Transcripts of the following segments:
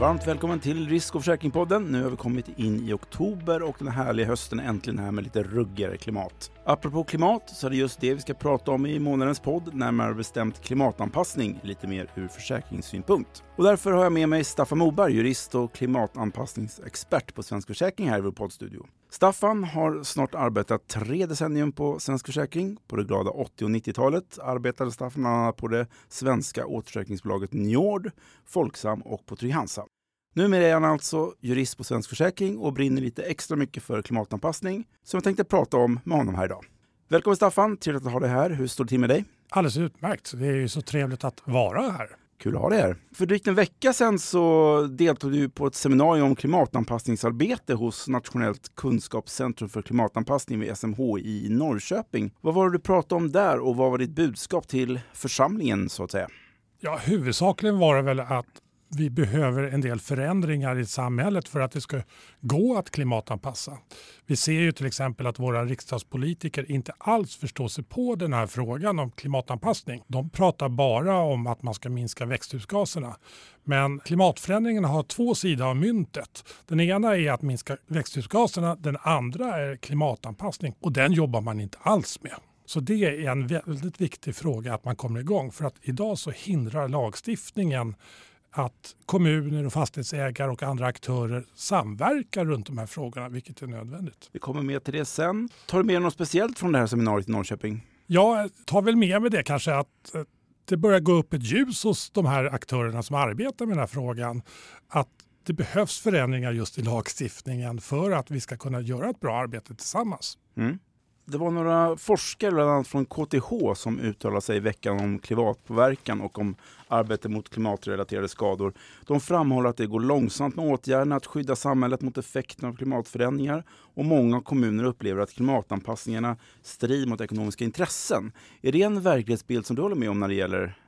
Varmt välkommen till Risk och försäkringspodden. Nu har vi kommit in i oktober och den härliga hösten är äntligen här med lite ruggigare klimat. Apropå klimat så är det just det vi ska prata om i månadens podd, närmare bestämt klimatanpassning, lite mer ur försäkringssynpunkt. Och därför har jag med mig Staffan Moberg, jurist och klimatanpassningsexpert på Svensk Försäkring här i vår poddstudio. Staffan har snart arbetat tre decennium på Svensk Försäkring. På det glada 80 och 90-talet arbetade Staffan bland annat på det svenska återförsäkringsbolaget Njord, Folksam och på Trygg-Hansa. Numera är han alltså jurist på Svensk Försäkring och brinner lite extra mycket för klimatanpassning som jag tänkte prata om med honom här idag. Välkommen Staffan, trevligt att ha dig här. Hur står det till med dig? Alldeles utmärkt. Det är ju så trevligt att vara här. Kul att ha dig här. För drygt en vecka sedan så deltog du på ett seminarium om klimatanpassningsarbete hos Nationellt kunskapscentrum för klimatanpassning vid SMHI i Norrköping. Vad var det du pratade om där och vad var ditt budskap till församlingen så att säga? Ja, huvudsakligen var det väl att vi behöver en del förändringar i samhället för att det ska gå att klimatanpassa. Vi ser ju till exempel att våra riksdagspolitiker inte alls förstår sig på den här frågan om klimatanpassning. De pratar bara om att man ska minska växthusgaserna. Men klimatförändringarna har två sidor av myntet. Den ena är att minska växthusgaserna, den andra är klimatanpassning och den jobbar man inte alls med. Så det är en väldigt viktig fråga att man kommer igång för att idag så hindrar lagstiftningen att kommuner och fastighetsägare och andra aktörer samverkar runt de här frågorna, vilket är nödvändigt. Vi kommer med till det sen. Tar du med något speciellt från det här seminariet i Norrköping? Jag tar väl med mig det kanske att eh, det börjar gå upp ett ljus hos de här aktörerna som arbetar med den här frågan. Att det behövs förändringar just i lagstiftningen för att vi ska kunna göra ett bra arbete tillsammans. Mm. Det var några forskare, bland annat från KTH, som uttalade sig i veckan om klimatpåverkan och om arbete mot klimatrelaterade skador. De framhåller att det går långsamt med åtgärderna att skydda samhället mot effekterna av klimatförändringar och många kommuner upplever att klimatanpassningarna strider mot ekonomiska intressen. Är det en verklighetsbild som du håller med om när det gäller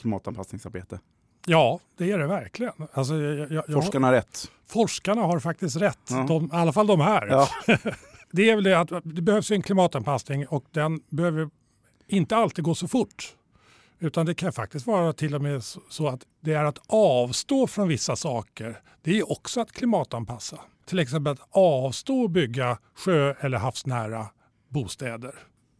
klimatanpassningsarbete? Ja, det är det verkligen. Alltså, jag, jag, forskarna har rätt. Forskarna har faktiskt rätt. Ja. De, I alla fall de här. Ja. det är väl det att det behövs en klimatanpassning och den behöver inte alltid gå så fort. Utan det kan faktiskt vara till och med så att det är att avstå från vissa saker. Det är också att klimatanpassa. Till exempel att avstå att bygga sjö eller havsnära bostäder.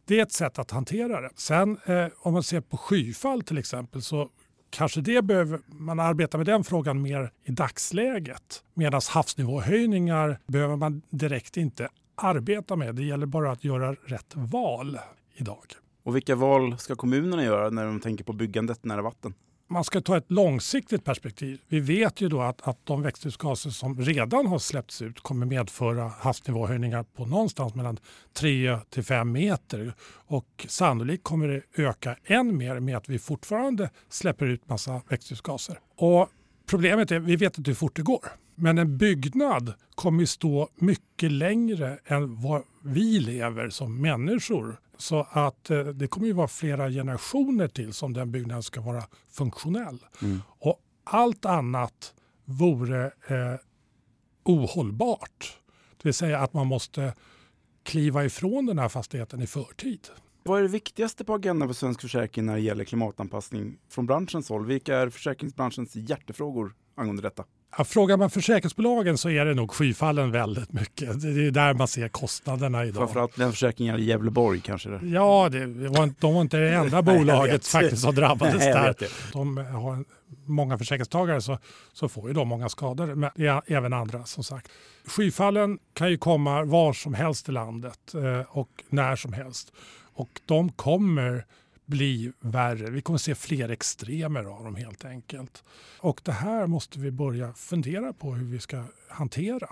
Det är ett sätt att hantera det. Sen eh, om man ser på skyfall till exempel så kanske det behöver man arbeta med den frågan mer i dagsläget. Medan havsnivåhöjningar behöver man direkt inte arbeta med. Det gäller bara att göra rätt val idag. Och vilka val ska kommunerna göra när de tänker på byggandet nära vatten? Man ska ta ett långsiktigt perspektiv. Vi vet ju då att, att de växthusgaser som redan har släppts ut kommer medföra havsnivåhöjningar på någonstans mellan 3 till 5 meter. Och sannolikt kommer det öka än mer med att vi fortfarande släpper ut massa växthusgaser. Och problemet är, vi vet inte hur fort det går. Men en byggnad kommer stå mycket längre än vad vi lever som människor. Så att eh, det kommer ju vara flera generationer till som den byggnaden ska vara funktionell. Mm. Och allt annat vore eh, ohållbart. Det vill säga att man måste kliva ifrån den här fastigheten i förtid. Vad är det viktigaste på agendan för Svensk Försäkring när det gäller klimatanpassning från branschens håll? Vilka är försäkringsbranschens hjärtefrågor angående detta? Ja, frågar man försäkringsbolagen så är det nog skyfallen väldigt mycket. Det är där man ser kostnaderna idag. Framförallt den försäkringen i Gävleborg kanske? Det. Ja, det var, de var inte det enda bolaget faktiskt som drabbades Nej, där. De har många försäkringstagare så, så får ju de många skador, men det är även andra som sagt. Skyfallen kan ju komma var som helst i landet eh, och när som helst. Och de kommer bli värre. Vi kommer se fler extremer av dem helt enkelt. Och det här måste vi börja fundera på hur vi ska hantera.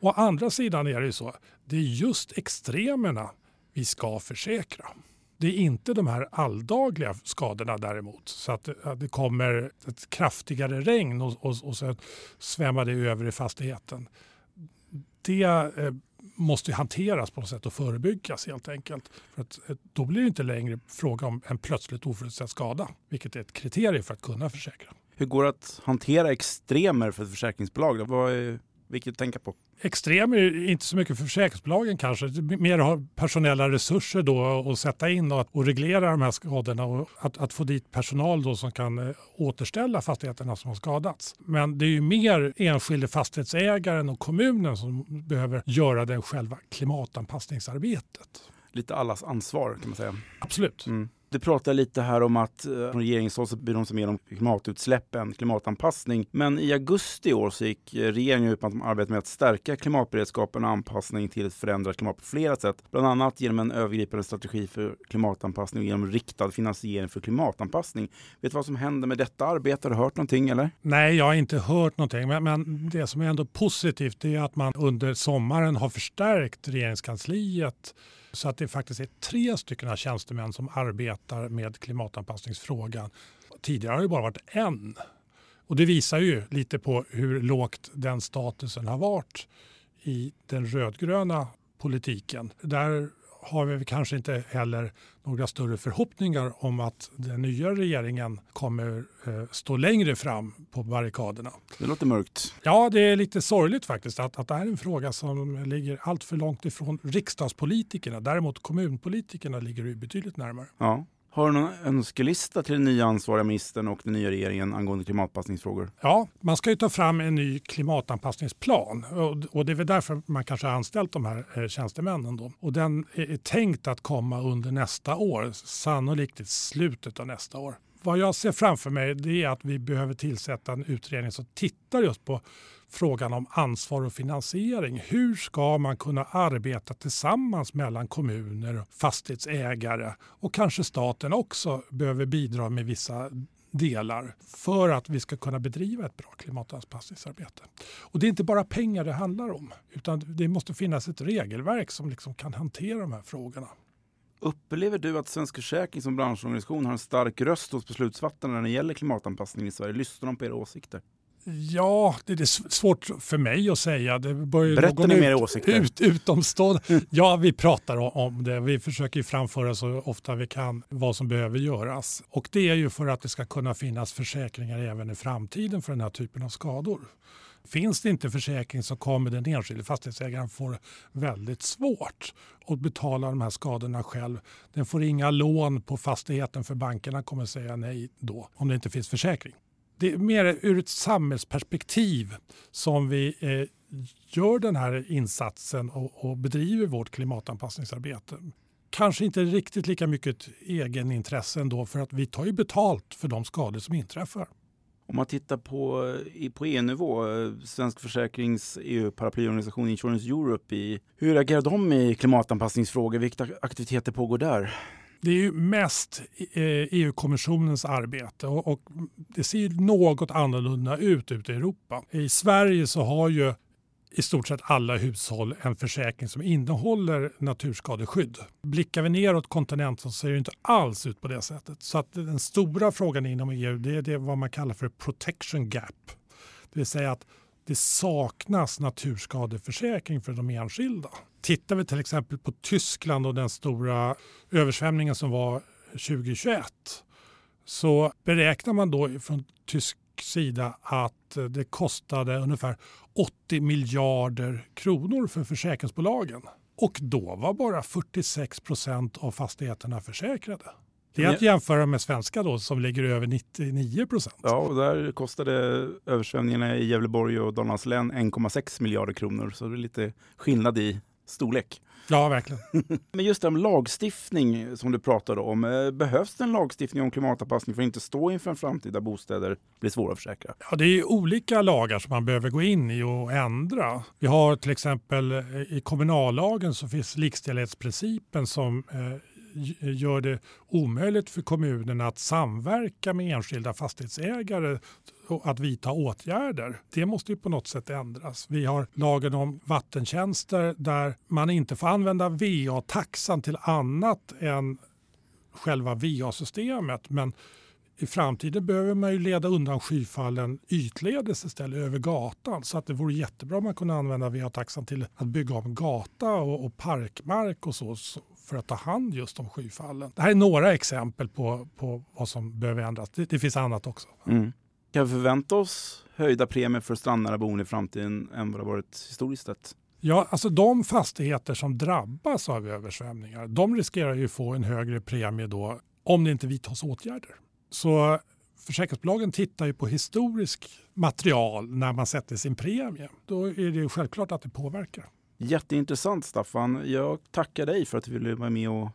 Å andra sidan är det ju så, det är just extremerna vi ska försäkra. Det är inte de här alldagliga skadorna däremot. Så att det kommer ett kraftigare regn och, och, och så svämmar det över i fastigheten. Det eh, måste hanteras på något sätt och förebyggas helt enkelt. För att, eh, då blir det inte längre fråga om en plötsligt oförutsedd skada, vilket är ett kriterium för att kunna försäkra. Hur går det att hantera extremer för ett försäkringsbolag? Vad är att tänka på. Extrem är inte så mycket för försäkringsbolagen kanske. Mer ha personella resurser då att sätta in och, och reglera de här skadorna och att, att få dit personal då som kan eh, återställa fastigheterna som har skadats. Men det är ju mer enskilda fastighetsägaren och kommunen som behöver göra det själva klimatanpassningsarbetet. Lite allas ansvar kan man säga. Absolut. Mm. Du pratade lite här om att eh, från regeringshåll så bryr de sig mer om klimatutsläppen, klimatanpassning. Men i augusti i år så gick eh, regeringen ut med att de arbetar med att stärka klimatberedskapen och anpassning till ett förändrat klimat på flera sätt. Bland annat genom en övergripande strategi för klimatanpassning och genom riktad finansiering för klimatanpassning. Vet du vad som händer med detta arbete? Har du hört någonting eller? Nej, jag har inte hört någonting. Men, men det som är ändå positivt är att man under sommaren har förstärkt regeringskansliet så att det faktiskt är tre stycken tjänstemän som arbetar med klimatanpassningsfrågan. Tidigare har det bara varit en. Och det visar ju lite på hur lågt den statusen har varit i den rödgröna politiken. Där har vi kanske inte heller några större förhoppningar om att den nya regeringen kommer eh, stå längre fram på barrikaderna. Det låter mörkt. Ja, det är lite sorgligt faktiskt att, att det här är en fråga som ligger allt för långt ifrån riksdagspolitikerna. Däremot kommunpolitikerna ligger betydligt närmare. Ja. Har du någon önskelista till den nya ansvariga ministern och den nya regeringen angående klimatanpassningsfrågor? Ja, man ska ju ta fram en ny klimatanpassningsplan och det är väl därför man kanske har anställt de här eh, tjänstemännen. Då. Och den är tänkt att komma under nästa år, sannolikt i slutet av nästa år. Vad jag ser framför mig är att vi behöver tillsätta en utredning som tittar just på frågan om ansvar och finansiering. Hur ska man kunna arbeta tillsammans mellan kommuner, fastighetsägare och kanske staten också behöver bidra med vissa delar för att vi ska kunna bedriva ett bra klimatanpassningsarbete. Och det är inte bara pengar det handlar om utan det måste finnas ett regelverk som liksom kan hantera de här frågorna. Upplever du att Svensk Försäkring som branschorganisation har en stark röst hos beslutsfattarna när det gäller klimatanpassning i Sverige? Lyssnar de på era åsikter? Ja, det är svårt för mig att säga. Det Berätta ni mer åsikter. Ut, utomstående. Mm. Ja, vi pratar om det. Vi försöker framföra så ofta vi kan vad som behöver göras. Och det är ju för att det ska kunna finnas försäkringar även i framtiden för den här typen av skador. Finns det inte försäkring så kommer den enskilde fastighetsägaren få väldigt svårt att betala de här skadorna själv. Den får inga lån på fastigheten för bankerna kommer säga nej då om det inte finns försäkring. Det är mer ur ett samhällsperspektiv som vi eh, gör den här insatsen och, och bedriver vårt klimatanpassningsarbete kanske inte riktigt lika mycket egenintresse ändå för att vi tar ju betalt för de skador som inträffar. Om man tittar på, på EU-nivå, eh, Svensk Försäkrings EU-paraplyorganisation Insurance Europe, i, hur agerar de i klimatanpassningsfrågor? Vilka aktiviteter pågår där? Det är ju mest eh, e EU-kommissionens arbete och, det ser något annorlunda ut ute i Europa. I Sverige så har ju i stort sett alla hushåll en försäkring som innehåller naturskadeskydd. Blickar vi neråt kontinenten så ser det inte alls ut på det sättet. Så att den stora frågan inom EU det är det vad man kallar för protection gap. Det vill säga att det saknas naturskadeförsäkring för de enskilda. Tittar vi till exempel på Tyskland och den stora översvämningen som var 2021 så beräknar man då från tysk sida att det kostade ungefär 80 miljarder kronor för försäkringsbolagen. Och då var bara 46 procent av fastigheterna försäkrade. Det är att jämföra med svenska då som ligger över 99 procent. Ja, och där kostade översvämningarna i Gävleborg och Dalarnas län 1,6 miljarder kronor. Så det är lite skillnad i storlek. Ja, verkligen. Men just om lagstiftning som du pratade om. Eh, behövs det en lagstiftning om klimatanpassning för att inte stå inför en framtid där bostäder blir svåra att försäkra? Ja, det är olika lagar som man behöver gå in i och ändra. Vi har till exempel eh, i kommunallagen så finns likställighetsprincipen som eh, gör det omöjligt för kommunerna att samverka med enskilda fastighetsägare att vidta åtgärder. Det måste ju på något sätt ändras. Vi har lagen om vattentjänster där man inte får använda VA-taxan till annat än själva VA-systemet. Men i framtiden behöver man ju leda undan skyfallen ytledes istället över gatan. Så att det vore jättebra om man kunde använda VA-taxan till att bygga om gata och, och parkmark och så, för att ta hand just om skyfallen. Det här är några exempel på, på vad som behöver ändras. Det, det finns annat också. Mm. Kan vi förvänta oss höjda premier för strandnära boende i framtiden än vad det varit historiskt sett? Ja, alltså de fastigheter som drabbas av översvämningar, de riskerar ju få en högre premie då om det inte vidtas åtgärder. Så försäkringsbolagen tittar ju på historisk material när man sätter sin premie. Då är det självklart att det påverkar. Jätteintressant Staffan. Jag tackar dig för att du ville vara med och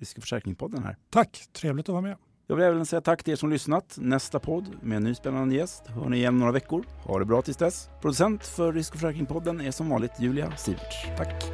Risk försäkringspodden här. Tack, trevligt att vara med. Jag vill även säga tack till er som lyssnat. Nästa podd med en ny spännande gäst hör ni igen om några veckor. Ha det bra tills dess. Producent för Risk och försäkringspodden är som vanligt Julia Siverts. Tack!